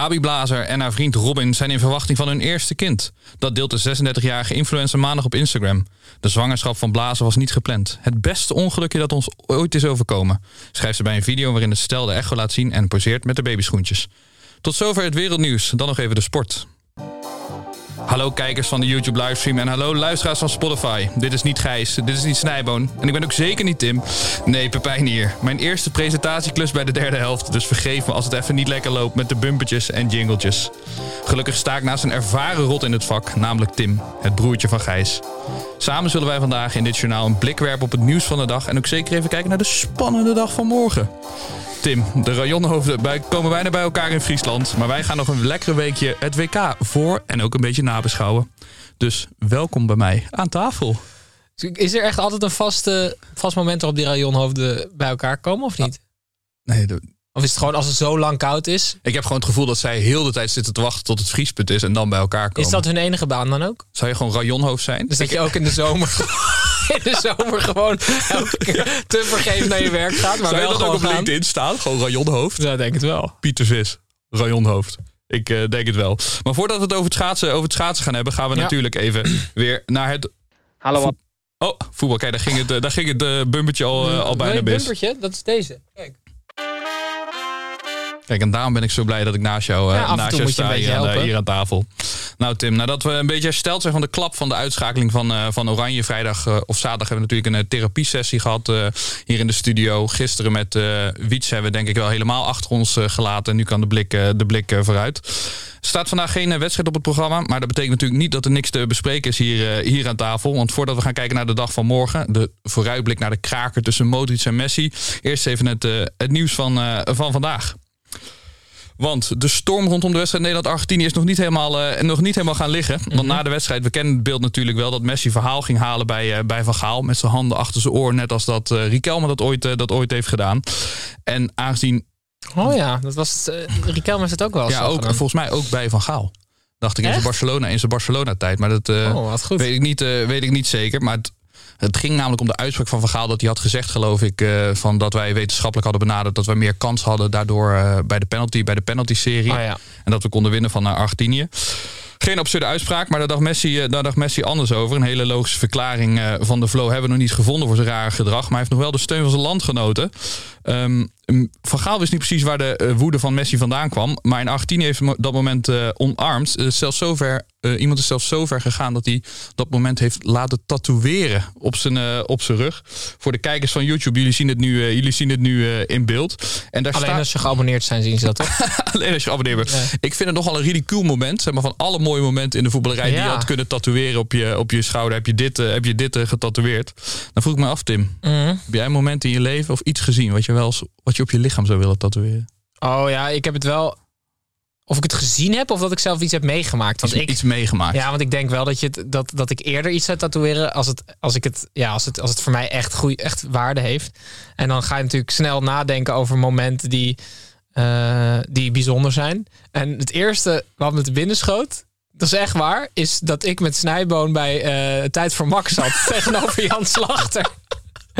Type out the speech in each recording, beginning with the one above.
Gabi Blazer en haar vriend Robin zijn in verwachting van hun eerste kind. Dat deelt de 36-jarige influencer maandag op Instagram. De zwangerschap van Blazer was niet gepland. Het beste ongelukje dat ons ooit is overkomen. Schrijft ze bij een video waarin de stel de echo laat zien en poseert met de babyschoentjes. Tot zover het wereldnieuws. Dan nog even de sport. Hallo kijkers van de YouTube livestream en hallo luisteraars van Spotify. Dit is niet Gijs, dit is niet Snijboon en ik ben ook zeker niet Tim. Nee, Pepijn hier. Mijn eerste presentatieklus bij de derde helft, dus vergeef me als het even niet lekker loopt met de bumpertjes en jingletjes. Gelukkig sta ik naast een ervaren rot in het vak, namelijk Tim, het broertje van Gijs. Samen zullen wij vandaag in dit journaal een blik werpen op het nieuws van de dag en ook zeker even kijken naar de spannende dag van morgen. Tim, de rajonhoofden bij- komen bijna bij elkaar in Friesland. Maar wij gaan nog een lekkere weekje het WK voor en ook een beetje nabeschouwen. Dus welkom bij mij aan tafel. Is er echt altijd een vaste, vast moment waarop die rayonhoofden bij elkaar komen of niet? Nee, de- Of is het gewoon als het zo lang koud is? ik heb gewoon het gevoel dat zij heel de tijd zitten te wachten tot het vriespunt is en dan bij elkaar komen. Is dat hun enige baan dan ook? Zou je gewoon rajonhoofd zijn? Dus dat je ook in de zomer, in de zomer gewoon elke keer te vergeefs naar je werk gaat, maar Zou je wel dat ook op gaan? LinkedIn staan? Gewoon rajonhoofd? Ja, denk het wel. Pieter Vis, rajonhoofd. Ik eh, denk het wel. Maar voordat we het over het schaatsen, over het schaatsen gaan hebben, gaan we Ja. natuurlijk even weer naar het. Hallo, wat? Oh, voetbal. Kijk, daar ging het, eh, daar ging het eh, bumpertje al, eh, al je bijna mis. bumpertje? Dat is deze. Kijk. Kijk, en daarom ben ik zo blij dat ik naast jou, eh, Ja, naast jou je sta hier aan tafel. Nou Tim, nadat we een beetje hersteld zijn van de klap van de uitschakeling van, eh, van Oranje vrijdag eh, of zaterdag hebben we natuurlijk een eh, therapiesessie gehad eh, hier in de studio. Gisteren met Wiets hebben we denk ik wel helemaal achter ons gelaten. Nu kan de blik, de blik vooruit. Er staat vandaag geen wedstrijd op het programma. Maar dat betekent natuurlijk niet dat er niks te bespreken is hier, hier aan tafel. Want voordat we gaan kijken naar de dag van morgen. De vooruitblik naar de kraker tussen Modric en Messi. Eerst even het, het nieuws van, van vandaag. Want de storm rondom de wedstrijd Nederland-Argentinië is nog niet helemaal, eh, nog niet helemaal gaan liggen. Want na de wedstrijd, we kennen het beeld natuurlijk wel... dat Messi verhaal ging halen bij, eh, bij Van Gaal... met zijn handen achter zijn oor, net als dat eh Riquelme dat ooit, dat ooit heeft gedaan. En aangezien, Oh ja, dat was het. Uh, Riquelme heeft het ook wel ja, ook, gedaan. volgens mij ook bij Van Gaal. Dacht ik in zijn? Barcelona, in zijn Barcelona-tijd. Maar dat Oh, goed. weet, ik niet, weet ik niet zeker. Maar het, het ging namelijk om de uitspraak van Van Gaal... dat hij had gezegd, geloof ik... eh, van dat wij wetenschappelijk hadden benaderd... dat wij meer kans hadden daardoor eh, bij de penalty, bij de penalty-serie. Oh ja. En dat we konden winnen van eh, Argentinië. Geen absurde uitspraak, maar daar dacht, Messi, daar dacht Messi anders over. Een hele logische verklaring van de flow hebben we nog niet gevonden voor zijn rare gedrag. Maar hij heeft nog wel de steun van zijn landgenoten. Ehm, van Gaal wist niet precies waar de eh, woede van Messi vandaan kwam. Maar in Argentinië heeft dat moment eh omarmd. Eh, zelfs zover, iemand is zelfs zo ver gegaan dat hij dat moment heeft laten tatoeëren op zijn, op zijn rug. Voor de kijkers van YouTube, jullie zien het nu, jullie zien het nu in beeld. En daar Alleen staat... als je geabonneerd zijn, zien ze dat toch? Alleen als je geabonneerd bent. Ja. Ik vind het nogal een ridicuul moment. Zeg maar, van alle mooie momenten in de voetballerij die je had kunnen tatoeëren op je, op je schouder. Heb je dit, heb je dit getatoeëerd? Dan vroeg ik me af, Tim. Mhm. Heb jij een moment in je leven of iets gezien wat je, wel eens, wat je op je lichaam zou willen tatoeëren? Oh ja, ik heb het wel. Of ik het gezien heb of dat ik zelf iets heb meegemaakt. Want Iets, ik, iets meegemaakt. ja, want ik denk wel dat, je het, dat, dat ik eerder iets zou tatoeëren als het, als ik het, ja, als het, als het voor mij echt, goeie, echt waarde heeft. En dan ga je natuurlijk snel nadenken over momenten die, eh, die bijzonder zijn. En het eerste wat me te binnen schoot, dat is echt waar, is dat ik met Snijboon bij eh, Tijd voor Max zat tegenover Jan Slachter.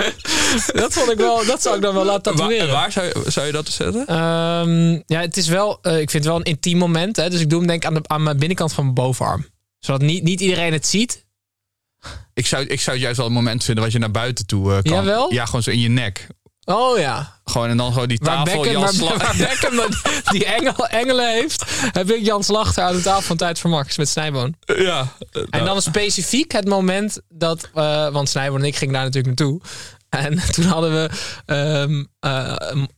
dat vond ik wel, dat zou ik dan wel laten Waar, tatoeëren. en waar zou, je- zou je dat zetten? Ehm, ja, het is wel, eh, ik vind het wel een intiem moment. Hè? Dus ik doe hem denk aan, de, aan mijn binnenkant van mijn bovenarm. Zodat niet, niet iedereen het ziet. Ik zou, ik zou het juist wel een moment vinden wat je naar buiten toe eh, kan. Jawel? Ja, gewoon zo in je nek. Oh ja. Gewoon en dan gewoon die Waar tafel. Beckham, Jan waar, Beckham die engel, engelen heeft, heb ik Jan Slachter aan de tafel van Tijd voor Max met Snijboon. ja. En dan specifiek het moment dat, eh, want Snijboon en ik gingen daar natuurlijk naartoe. En toen hadden we, ehm,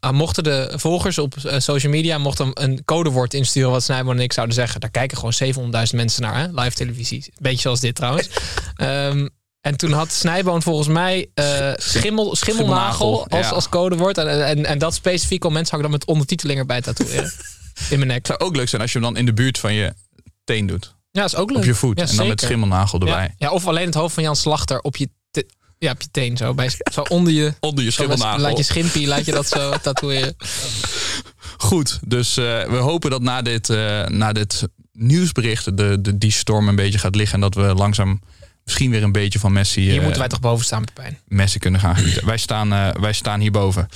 eh, mochten de volgers op eh, social media mochten een codewoord insturen wat Snijboon en ik zouden zeggen. Daar kijken gewoon 700.000 mensen naar, hè? live televisie. Beetje zoals dit trouwens. Ehm, en toen had Snijboon volgens mij eh, schimmel, schimmelnagel als, ja. als codewoord. En, en, en dat specifiek om mensen had ik dan met ondertiteling erbij tatoeëren. In mijn nek. Het zou ook leuk zijn als je hem dan in de buurt van je teen doet. Ja, is ook leuk. Op je voet. Ja, en dan met schimmelnagel erbij. Ja, ja, of alleen het hoofd van Jan Slachter op je, te- ja, op je teen zo. Bij, zo onder je, Onder je schimmelnagel. laat je schimpie, laat je dat zo tatoeëren. Goed, dus eh, we hopen dat na dit, eh, na dit nieuwsbericht de, de, die storm een beetje gaat liggen. En dat we langzaam misschien weer een beetje van Messi, Hier eh, moeten wij toch boven staan, Pepijn. Messi kunnen gaan genieten. wij, staan, eh, wij staan hierboven.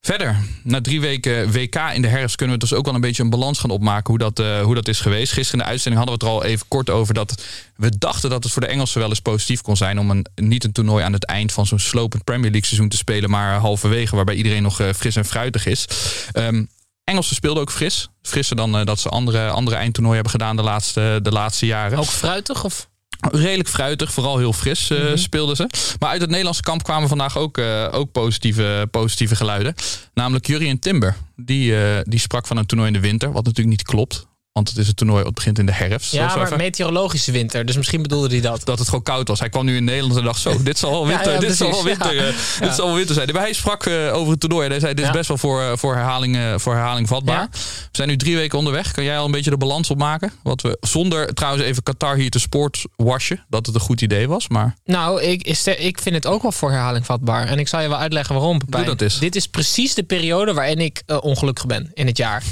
Verder, na drie weken WK in de herfst kunnen we dus ook wel een beetje een balans gaan opmaken hoe dat, eh, hoe dat is geweest. Gisteren in de uitzending hadden we het er al even kort over dat we dachten dat het voor de Engelsen wel eens positief kon zijn om een, niet een toernooi aan het eind van zo'n slopend Premier League seizoen te spelen, maar halverwege waarbij iedereen nog fris en fruitig is. Ehm, Engelsen speelden ook fris. Frisser dan dat ze andere, andere eindtoernooien hebben gedaan de laatste, de laatste jaren. Ook fruitig? Of? Redelijk fruitig, vooral heel fris eh, Mhm. speelden ze. Maar uit het Nederlandse kamp kwamen vandaag ook, eh, ook positieve, positieve geluiden. Namelijk Jurien Timber. Die, eh, die sprak van een toernooi in de winter. Wat natuurlijk niet klopt. Want het is een toernooi wat begint in de herfst. Ja, maar meteorologische winter. Dus misschien bedoelde hij dat. dat het gewoon koud was. Hij kwam nu in Nederland en dacht zo, dit zal wel winter, Ja, ja, dit zal wel winter, ja. eh, dit zal wel winter zijn. Maar hij sprak eh, over het toernooi en hij zei, dit is best wel voor, eh, voor, herhaling, voor herhaling vatbaar. We zijn nu drie weken onderweg. Kan jij al een beetje de balans opmaken? Wat we, zonder trouwens even Qatar hier te sportwashen, dat het een goed idee was. Maar Nou, ik, is ik vind het ook wel voor herhaling vatbaar. En ik zal je wel uitleggen waarom, Pepijn. dat eens. Dit is precies de periode waarin ik ongelukkig ben in het jaar.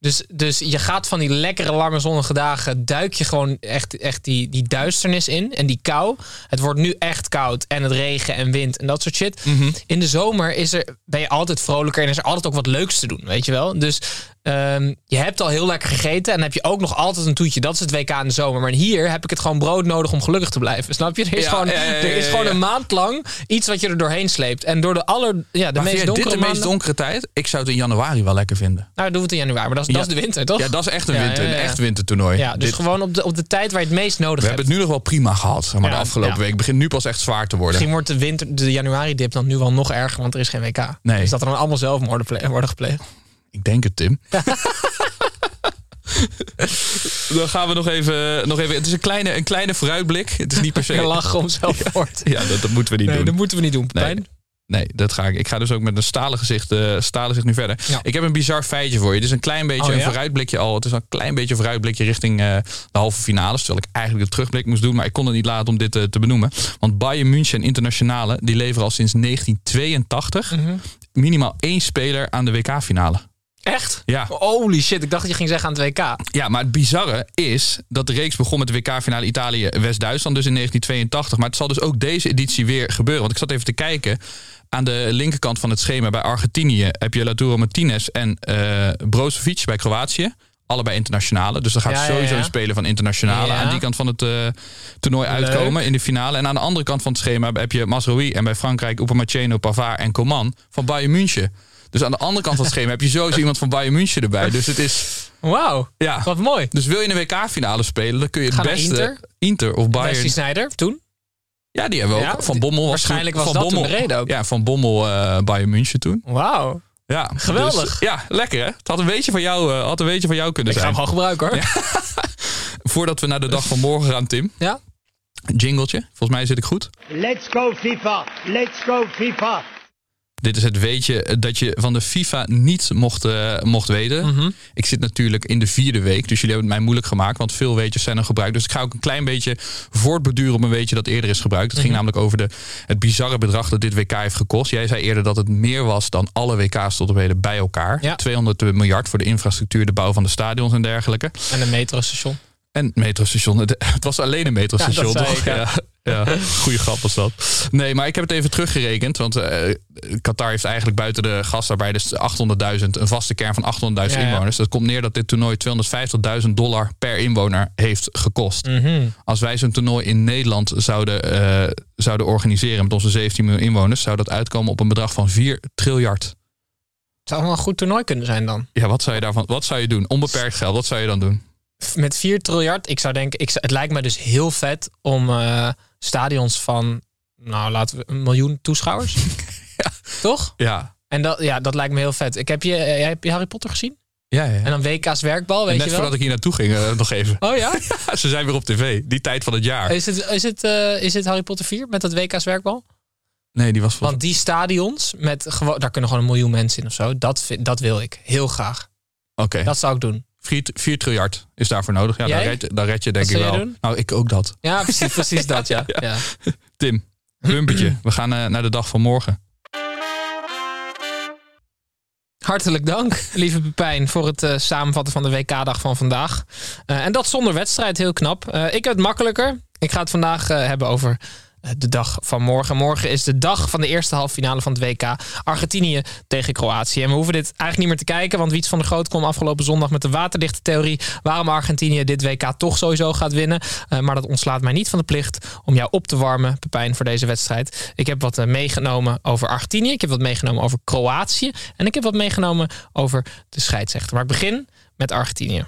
Dus, dus je gaat van die lekkere lange zonnige dagen, duik je gewoon echt, echt die, die duisternis in en die kou. Het wordt nu echt koud en het regen en wind en dat soort shit. Mhm. In de zomer is er, ben je altijd vrolijker en is er altijd ook wat leuks te doen, weet je wel. Dus ehm, je hebt al heel lekker gegeten en heb je ook nog altijd een toetje. Dat is het WK in de zomer. Maar hier heb ik het gewoon brood nodig om gelukkig te blijven. Snap je? Er is Ja, gewoon, ja, ja, ja, er is gewoon een maand lang iets wat je er doorheen sleept. En door de aller, ja, de maar meest vind jij dit donkere de meest donkere tijd? Ik zou het in januari wel lekker vinden. Nou, doen we het in januari. Maar dat is, dat is de winter, toch? Ja, dat is echt een winter, een echt wintertoernooi. Ja, dus Dit- gewoon op de, op de tijd waar je het meest nodig we hebt. hebben het nu nog wel prima gehad, zeg maar de afgelopen week. Het begint nu pas echt zwaar te worden. Misschien wordt de, winter, de januari-dip dan nu wel nog erger, want er is geen WK. Nee. Dus dat er dan allemaal zelfmoorden worden gepleegd. Ik denk het, Tim. Dan gaan we nog even, nog even. Het is een kleine, een kleine vooruitblik. Het is niet per se. Je lachen om zelfmoord. Ja, dat, dat moeten we niet Nee, doen. dat moeten we niet doen, Pepijn. Nee. Nee, dat ga ik. Ik ga dus ook met een stalen gezicht, eh, stalen gezicht nu verder. Ja. Ik heb een bizar feitje voor je. Het is een klein beetje Oh, een ja? vooruitblikje al. Het is al een klein beetje een vooruitblikje richting eh, de halve finales. Terwijl ik eigenlijk de terugblik moest doen. Maar ik kon het niet laten om dit eh, te benoemen. Want Bayern München Internationale, die leveren al sinds 1982 Mhm. minimaal één speler aan de WK-finale. Echt? Ja. Holy shit, ik dacht dat je ging zeggen aan het WK. Ja, maar het bizarre is dat de reeks begon met de WK-finale Italië-West-Duitsland, dus in 1982. Maar het zal dus ook deze editie weer gebeuren. Want ik zat even te kijken. Aan de linkerkant van het schema bij Argentinië heb je Lautaro Martinez en eh Brozovic bij Kroatië. Allebei internationale. Dus er gaat Ja, sowieso ja. een speler van internationale aan die kant van het eh, toernooi uitkomen in de finale. En aan de andere kant van het schema heb je Masrowi en bij Frankrijk Upamecano, Pavard en Coman van Bayern München. Dus aan de andere kant van het schema heb je sowieso iemand van Bayern München erbij. Dus het is... Wauw, Ja, wat mooi. dus wil je een WK-finale spelen, dan kun je het beste... Inter. of Bayern. Wesley Sneijder, toen? Ja, die hebben we ook. Ja, van Bommel was waarschijnlijk toen- was van dat Bommel, de reden ook. Ja, van Bommel eh Bayern München toen. Wauw. Ja, Geweldig. dus, ja, lekker hè? Het had een beetje van jou, eh, had een beetje van jou kunnen Ik ga zijn. hem gewoon gebruiken hoor. Voordat we naar de dag van morgen gaan, Tim. Ja? Jingletje. Volgens mij zit ik goed. Let's go FIFA! Let's go FIFA! Dit is het weetje dat je van de FIFA niet mocht, eh, mocht weten. Mhm. Ik zit natuurlijk in de vierde week, dus jullie hebben het mij moeilijk gemaakt, want veel weetjes zijn er gebruikt. Dus ik ga ook een klein beetje voortbeduren op een weetje dat eerder is gebruikt. Het Mhm. ging namelijk over de, het bizarre bedrag dat dit WK heeft gekost. Jij zei eerder dat het meer was dan alle WK's tot op heden bij elkaar. Ja. 200 miljard voor de infrastructuur, de bouw van de stadions en dergelijke. En een metrostation. En metrostation. Het, was alleen een metrostation, Ja, toch? ik, ja. Ja, goede grap was dat. Nee, maar ik heb het even teruggerekend. Want eh, Qatar heeft eigenlijk buiten de gastarbeiders 800.000, een vaste kern van 800.000 Ja, ja. inwoners. Dat komt neer dat dit toernooi 250.000 dollar per inwoner heeft gekost. Mhm. Als wij zo'n toernooi in Nederland zouden, eh, zouden organiseren met onze 17 miljoen inwoners, zou dat uitkomen op een bedrag van 4 triljard. Het zou wel een goed toernooi kunnen zijn dan. Ja, wat zou je daarvan? Wat zou je doen? Onbeperkt geld, wat zou je dan doen? Met 4 triljard, ik zou denken, ik, het lijkt me dus heel vet om eh, stadions van, nou laten we een miljoen toeschouwers. Toch? Ja. En dat, ja, dat lijkt me heel vet. Ik heb je, eh, heb je Harry Potter gezien? Ja, ja. En dan WK's werkbal, weet Net je wel? voordat ik hier naartoe ging, eh, nog even. Oh ja? Ze zijn weer op tv, die tijd van het jaar. Is het, is, het, eh, is het Harry Potter 4 met dat WK's werkbal? Nee, die was voor. Want die stadions, met gewoon, daar kunnen gewoon een miljoen mensen in of zo. Dat, vind- dat wil ik. Heel graag. Oké, Dat zou ik doen. 4 triljard is daarvoor nodig. Ja, daar red, daar red je denk Wat ik wel. doen? Nou, ik ook dat. Ja, precies, precies dat, ja. ja. Tim, bumpertje. We gaan eh, naar de dag van morgen. Hartelijk dank, lieve Pepijn, voor het eh, samenvatten van de WK-dag van vandaag. Eh, en dat zonder wedstrijd, heel knap. Ik heb het makkelijker. Ik ga het vandaag hebben over de dag van morgen. Morgen is de dag van de eerste halve finale van het WK. Argentinië tegen Kroatië. En we hoeven dit eigenlijk niet meer te kijken, want Wiets van der Groot kwam afgelopen zondag met de waterdichte theorie waarom Argentinië dit WK toch sowieso gaat winnen. Eh, maar dat ontslaat mij niet van de plicht om jou op te warmen, Pepijn, voor deze wedstrijd. Ik heb wat eh, meegenomen over Argentinië. Ik heb wat meegenomen over Kroatië. En ik heb wat meegenomen over de scheidsrechter. Maar ik begin met Argentinië.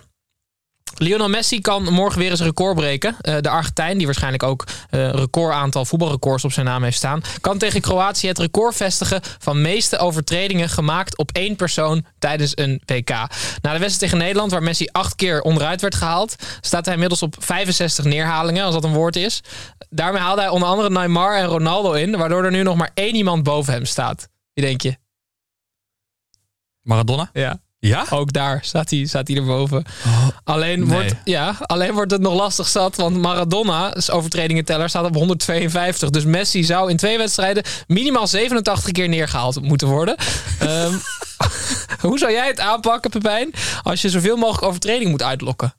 Lionel Messi kan morgen weer eens een record breken. Eh, de Argentijn, die waarschijnlijk ook eh, een recordaantal voetbalrecords op zijn naam heeft staan, kan tegen Kroatië het record vestigen van meeste overtredingen gemaakt op één persoon tijdens een WK. Na de wedstrijd tegen Nederland, waar Messi acht keer onderuit werd gehaald, staat hij inmiddels op 65 neerhalingen, als dat een woord is. Daarmee haalde hij onder andere Neymar en Ronaldo in, waardoor er nu nog maar één iemand boven hem staat. Wie denk je? Maradona? Ja. Ja? Ook daar staat hij, staat hij erboven. alleen, nee. wordt, ja, alleen wordt het nog lastig zat, want Maradona's overtredingenteller staat op 152. Dus Messi zou in twee wedstrijden minimaal 87 keer neergehaald moeten worden. Ehm, hoe zou jij het aanpakken, Pepijn, als je zoveel mogelijk overtreding moet uitlokken?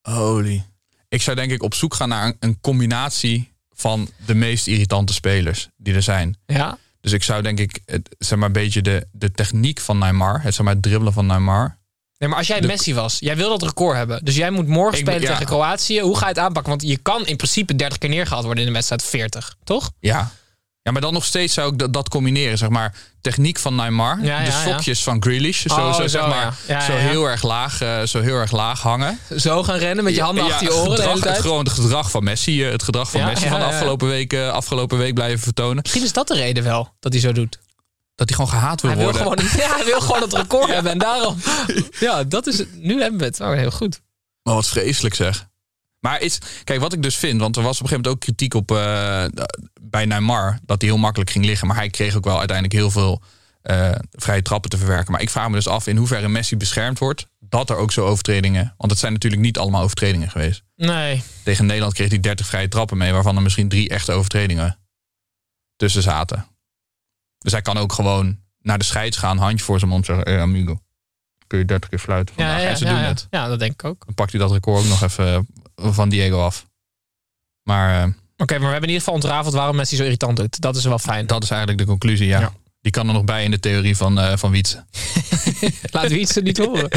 Holy. Ik zou denk ik op zoek gaan naar een, een combinatie van de meest irritante spelers die er zijn. Ja, Dus ik zou denk ik, het, zeg maar een beetje de, de techniek van Neymar, het zeg maar het dribbelen van Neymar. Nee, maar als jij De- Messi was, jij wil dat record hebben. Dus jij moet morgen spelen ben- ja. tegen Kroatië. Hoe ga je het aanpakken? Want je kan in principe 30 keer neergehaald worden in een wedstrijd 40, toch? Ja. Ja, maar dan nog steeds zou ik dat, dat combineren. Zeg maar, techniek van Neymar. Ja, de ja. sokjes van Grealish. Zo, Oh, zo, zo, zeg maar, ja. Ja, zo heel erg laag, eh, zo heel erg laag hangen. Zo gaan rennen met je handen Ja, achter je oren de gedrag, hele tijd. Het, gewoon het gedrag van Messi. eh, Het gedrag van Ja, Messi ja, van de afgelopen week, eh, afgelopen week blijven vertonen. Misschien is dat de reden wel dat hij zo doet. Dat hij gewoon gehaat wil Hij wil, worden. gewoon, ja, hij wil gewoon het record hebben. En daarom. Ja, dat is het. Nu hebben we het. Oh, heel goed. Maar wat vreselijk zeg. Maar is, kijk, wat ik dus vind, want er was op een gegeven moment ook kritiek op eh, bij Neymar dat hij heel makkelijk ging liggen. Maar hij kreeg ook wel uiteindelijk heel veel eh, vrije trappen te verwerken. Maar ik vraag me dus af in hoeverre Messi beschermd wordt. Dat er ook zo overtredingen. Want het zijn natuurlijk niet allemaal overtredingen geweest. Nee. Tegen Nederland kreeg hij 30 vrije trappen mee, waarvan er misschien drie echte overtredingen tussen zaten. Dus hij kan ook gewoon naar de scheids gaan, handje voor zijn mond zeggen: hey, amigo, kun je 30 keer fluiten Ja, vandaag? ja, en ze ja, doen ja. het. Ja, dat denk ik ook. Dan pakt hij dat record ook nog even eh, van Diego af. Maar eh, Oké, maar we hebben in ieder geval ontrafeld waarom Messi zo irritant doet. Dat is wel fijn. dat is eigenlijk de conclusie, ja. Ja. Die kan er nog bij in de theorie van, eh van Wietse. Iets er niet horen.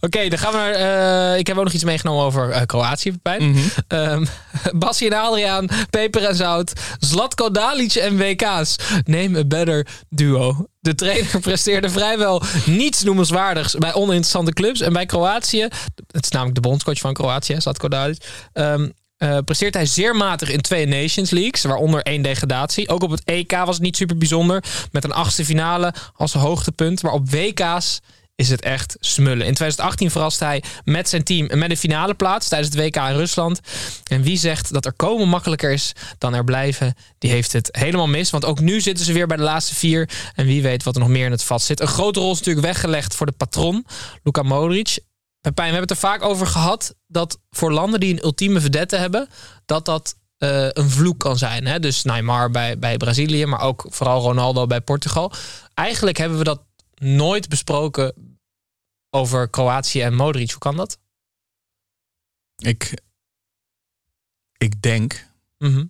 Oké, dan gaan we. eh, ik heb ook nog iets meegenomen over eh, Kroatië, Pepijn. Mhm. Ehm Bassie en Adriaan, peper en zout, Zlatko Dalic en WK's. Name a better duo. De trainer presteerde vrijwel niets noemenswaardigs bij oninteressante clubs. En bij Kroatië, het is namelijk de bondscoach van Kroatië, Zlatko Dalic... ehm, eh, presteert hij zeer matig in twee Nations Leagues, waaronder één degradatie. Ook op het EK was het niet super bijzonder, met een achtste finale als hoogtepunt. Maar op WK's is het echt smullen. In 2018 verraste hij met zijn team met een finale plaats tijdens het WK in Rusland. En wie zegt dat er komen makkelijker is dan er blijven, die heeft het helemaal mis. Want ook nu zitten ze weer bij de laatste vier. En wie weet wat er nog meer in het vat zit. Een grote rol is natuurlijk weggelegd voor de patron, Luka Modric. Pepijn, we hebben het er vaak over gehad dat voor landen die een ultieme vedette hebben, dat dat eh, een vloek kan zijn. Hè? Dus Neymar bij, bij Brazilië, maar ook vooral Ronaldo bij Portugal. Eigenlijk hebben we dat nooit besproken over Kroatië en Modric. Hoe kan dat? Ik, ik denk, Mhm.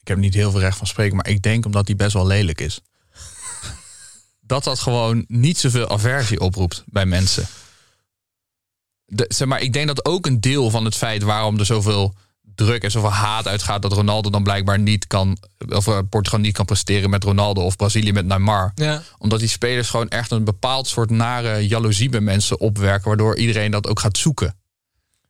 ik heb niet heel veel recht van spreken, maar ik denk omdat hij best wel lelijk is. dat dat gewoon niet zoveel aversie oproept bij mensen. De, zeg maar, ik denk dat ook een deel van het feit waarom er zoveel druk en zoveel haat uitgaat dat Ronaldo dan blijkbaar niet kan, of eh, Portugal niet kan presteren met Ronaldo of Brazilië met Neymar. Ja. Omdat die spelers gewoon echt een bepaald soort nare jaloezie bij mensen opwerken, waardoor iedereen dat ook gaat zoeken.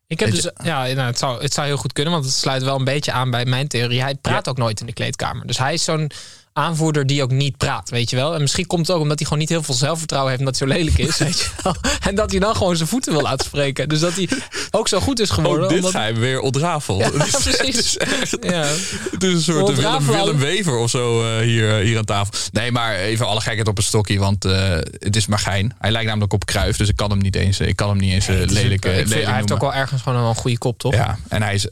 Ik heb dus, ja, nou, het, zou, het zou heel goed kunnen, want het sluit wel een beetje aan bij mijn theorie. Hij praat Ja. ook nooit in de kleedkamer. Dus hij is zo'n aanvoerder die ook niet praat, weet je wel. En misschien komt het ook omdat hij gewoon niet heel veel zelfvertrouwen heeft... omdat hij zo lelijk is, weet je wel. En dat hij dan gewoon zijn voeten wil laten spreken. Dus dat hij ook zo goed is geworden. Ook dit omdat- ga je weer ontrafel. Ja, is- precies. Het is, echt- Ja. het is een soort Willem, Wever of zo eh, hier, hier aan tafel. Nee, maar even alle gekheid op een stokje, want eh, het is maar gein. Hij lijkt namelijk op Kruif, dus ik kan hem niet eens, ik kan hem niet eens eh, lelijke ik lelijk hij heeft ook wel ergens gewoon een goede kop, toch? Ja, en hij is,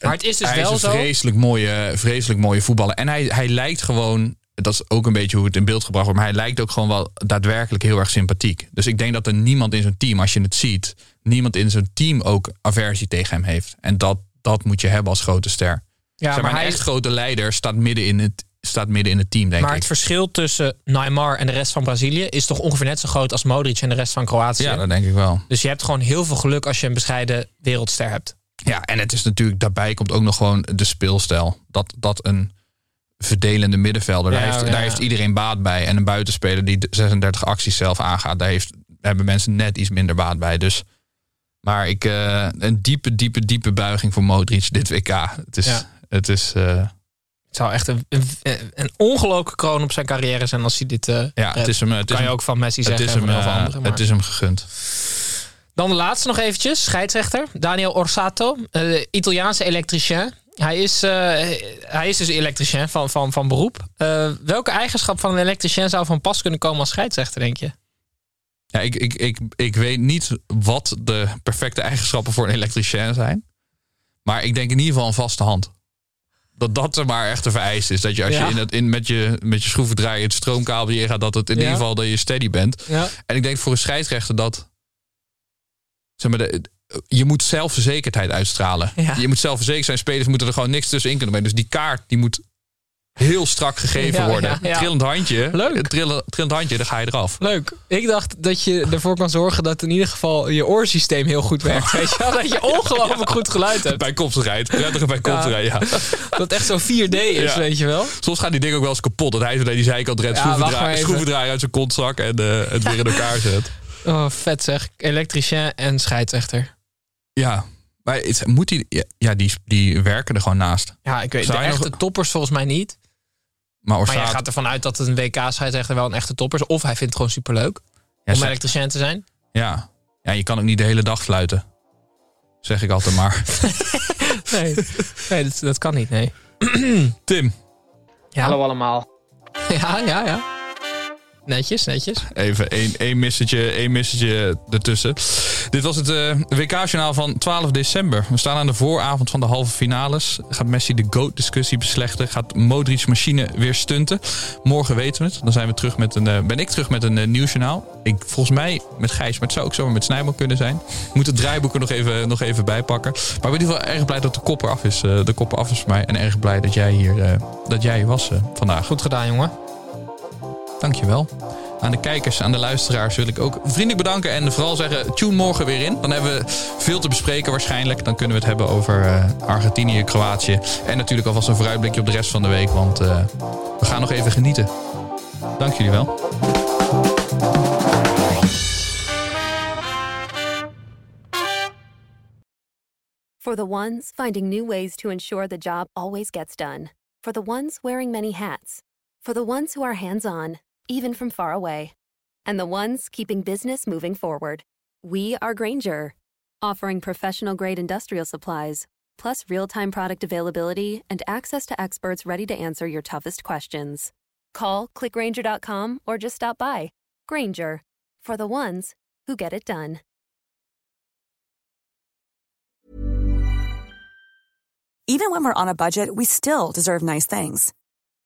Maar het is dus hij wel is een zo. vreselijk mooie, vreselijk mooie voetballer. En hij, hij lijkt gewoon, dat is ook een beetje hoe het in beeld gebracht wordt, maar hij lijkt ook gewoon wel daadwerkelijk heel erg sympathiek. Dus ik denk dat er niemand in zo'n team, als je het ziet, niemand in zo'n team ook aversie tegen hem heeft. En dat, dat moet je hebben als grote ster. Ja, zeg maar, maar een hij echt grote leider staat midden in het, staat midden in het team, denk Maar ik. het verschil tussen Neymar en de rest van Brazilië is toch ongeveer net zo groot als Modric en de rest van Kroatië. Ja, dat denk ik wel. Dus je hebt gewoon heel veel geluk als je een bescheiden wereldster hebt. Ja, en het is natuurlijk, daarbij komt ook nog gewoon de speelstijl. Dat, dat een verdelende middenvelder, daar, heeft, ja. daar heeft iedereen baat bij. En een buitenspeler die de 36 acties zelf aangaat, daar, heeft, daar hebben mensen net iets minder baat bij. Dus, maar ik, eh, een diepe, diepe, diepe buiging voor Modric dit WK. Het is, Ja. het is eh, Het zou echt een, een, een ongelooflijke kroon op zijn carrière zijn als hij dit eh ja, het is hem, het is kan je hem, ook van Messi het zeggen is en hem, van heel veel anderen. maar- het is hem gegund. Dan de laatste nog eventjes, scheidsrechter. Daniel Orsato, eh, Italiaanse elektricien. Hij is, eh, hij is dus elektricien van, van, van beroep. Eh, welke eigenschap van een elektricien zou van pas kunnen komen als scheidsrechter, denk je? Ja, ik, ik, ik, ik weet niet wat de perfecte eigenschappen voor een elektricien zijn. Maar ik denk in ieder geval een vaste hand. Dat dat er maar echt een vereist is. Dat je als Ja. je, in het, in, met je met je schroevendraaier het stroomkabel ingaat, dat het in Ja. ieder geval dat je steady bent. Ja. En ik denk voor een scheidsrechter dat. Zeg maar, de, je moet zelfverzekerdheid uitstralen. Ja. Je moet zelfverzekerd zijn. Spelers moeten er gewoon niks tussenin kunnen brengen. Dus die kaart die moet heel strak gegeven Ja, worden. ja. Trillend handje. Leuk. Een Trillend, trillend handje, dan ga je eraf. Leuk. Ik dacht dat je ervoor kan zorgen dat in ieder geval je oorsysteem heel goed werkt. Weet je wel? Dat je ongelooflijk goed geluid hebt. Bijkomstigheid. Prettige bijkomstigheid, ja. Dat het echt zo 4D is, weet je wel. Soms gaat die ding ook wel eens kapot. Dat hij zo die zijkant redt, Ja, wacht maar schroevendraaier, even. schroevendraaier uit zijn kontzak en eh, het weer in elkaar zet. Oh, vet zeg. Elektricien en scheidsrechter. Ja, maar het, moet die, ja, die, die werken er gewoon naast. Ja, ik weet Zou de je nog- echte toppers volgens mij niet. Maar Maar je Orsaat, gaat ervan uit dat het een WK-scheidsrechter wel een echte topper is. Of hij vindt het gewoon superleuk ja, om ze- elektricien te zijn. ja. ja, je kan ook niet de hele dag fluiten. Zeg ik altijd maar. Nee, nee dat, dat kan niet, nee. Tim, Ja. Hallo allemaal. Ja, ja, ja. Netjes, netjes. even één, één missetje, één missetje ertussen. Dit was het eh, WK-journaal van 12 december. We staan aan de vooravond van de halve finales. Gaat Messi de GOAT-discussie beslechten? Gaat Modric machine weer stunten? Morgen weten we het. Dan zijn we terug met een, eh, ben ik terug met een uh, nieuwsjournaal. Ik, volgens mij met Gijs, maar het zou ook zomaar met Snijboom kunnen zijn. Ik moet het draaiboek er nog even, nog even bijpakken. Maar ik ben in ieder geval erg blij dat de kop eraf is. eh, de kop af is voor mij. En erg blij dat jij hier, eh, dat jij hier was eh, vandaag. Goed gedaan, jongen. Dankjewel. Aan de kijkers, aan de luisteraars wil ik ook vriendelijk bedanken. En vooral zeggen, tune morgen weer in. Dan hebben we veel te bespreken waarschijnlijk. Dan kunnen we het hebben over eh, Argentinië, Kroatië. En natuurlijk alvast een vooruitblikje op de rest van de week. Want eh, we gaan nog even genieten. Dank jullie wel. For the ones finding new ways to ensure the job always gets done. For the ones wearing many hats. For the ones who are hands on, even from far away. And the ones keeping business moving forward. We are Granger, offering professional grade industrial supplies, plus real time product availability and access to experts ready to answer your toughest questions. Call clickgranger.com or just stop by. Granger, for the ones who get it done. Even when we're on a budget, we still deserve nice things.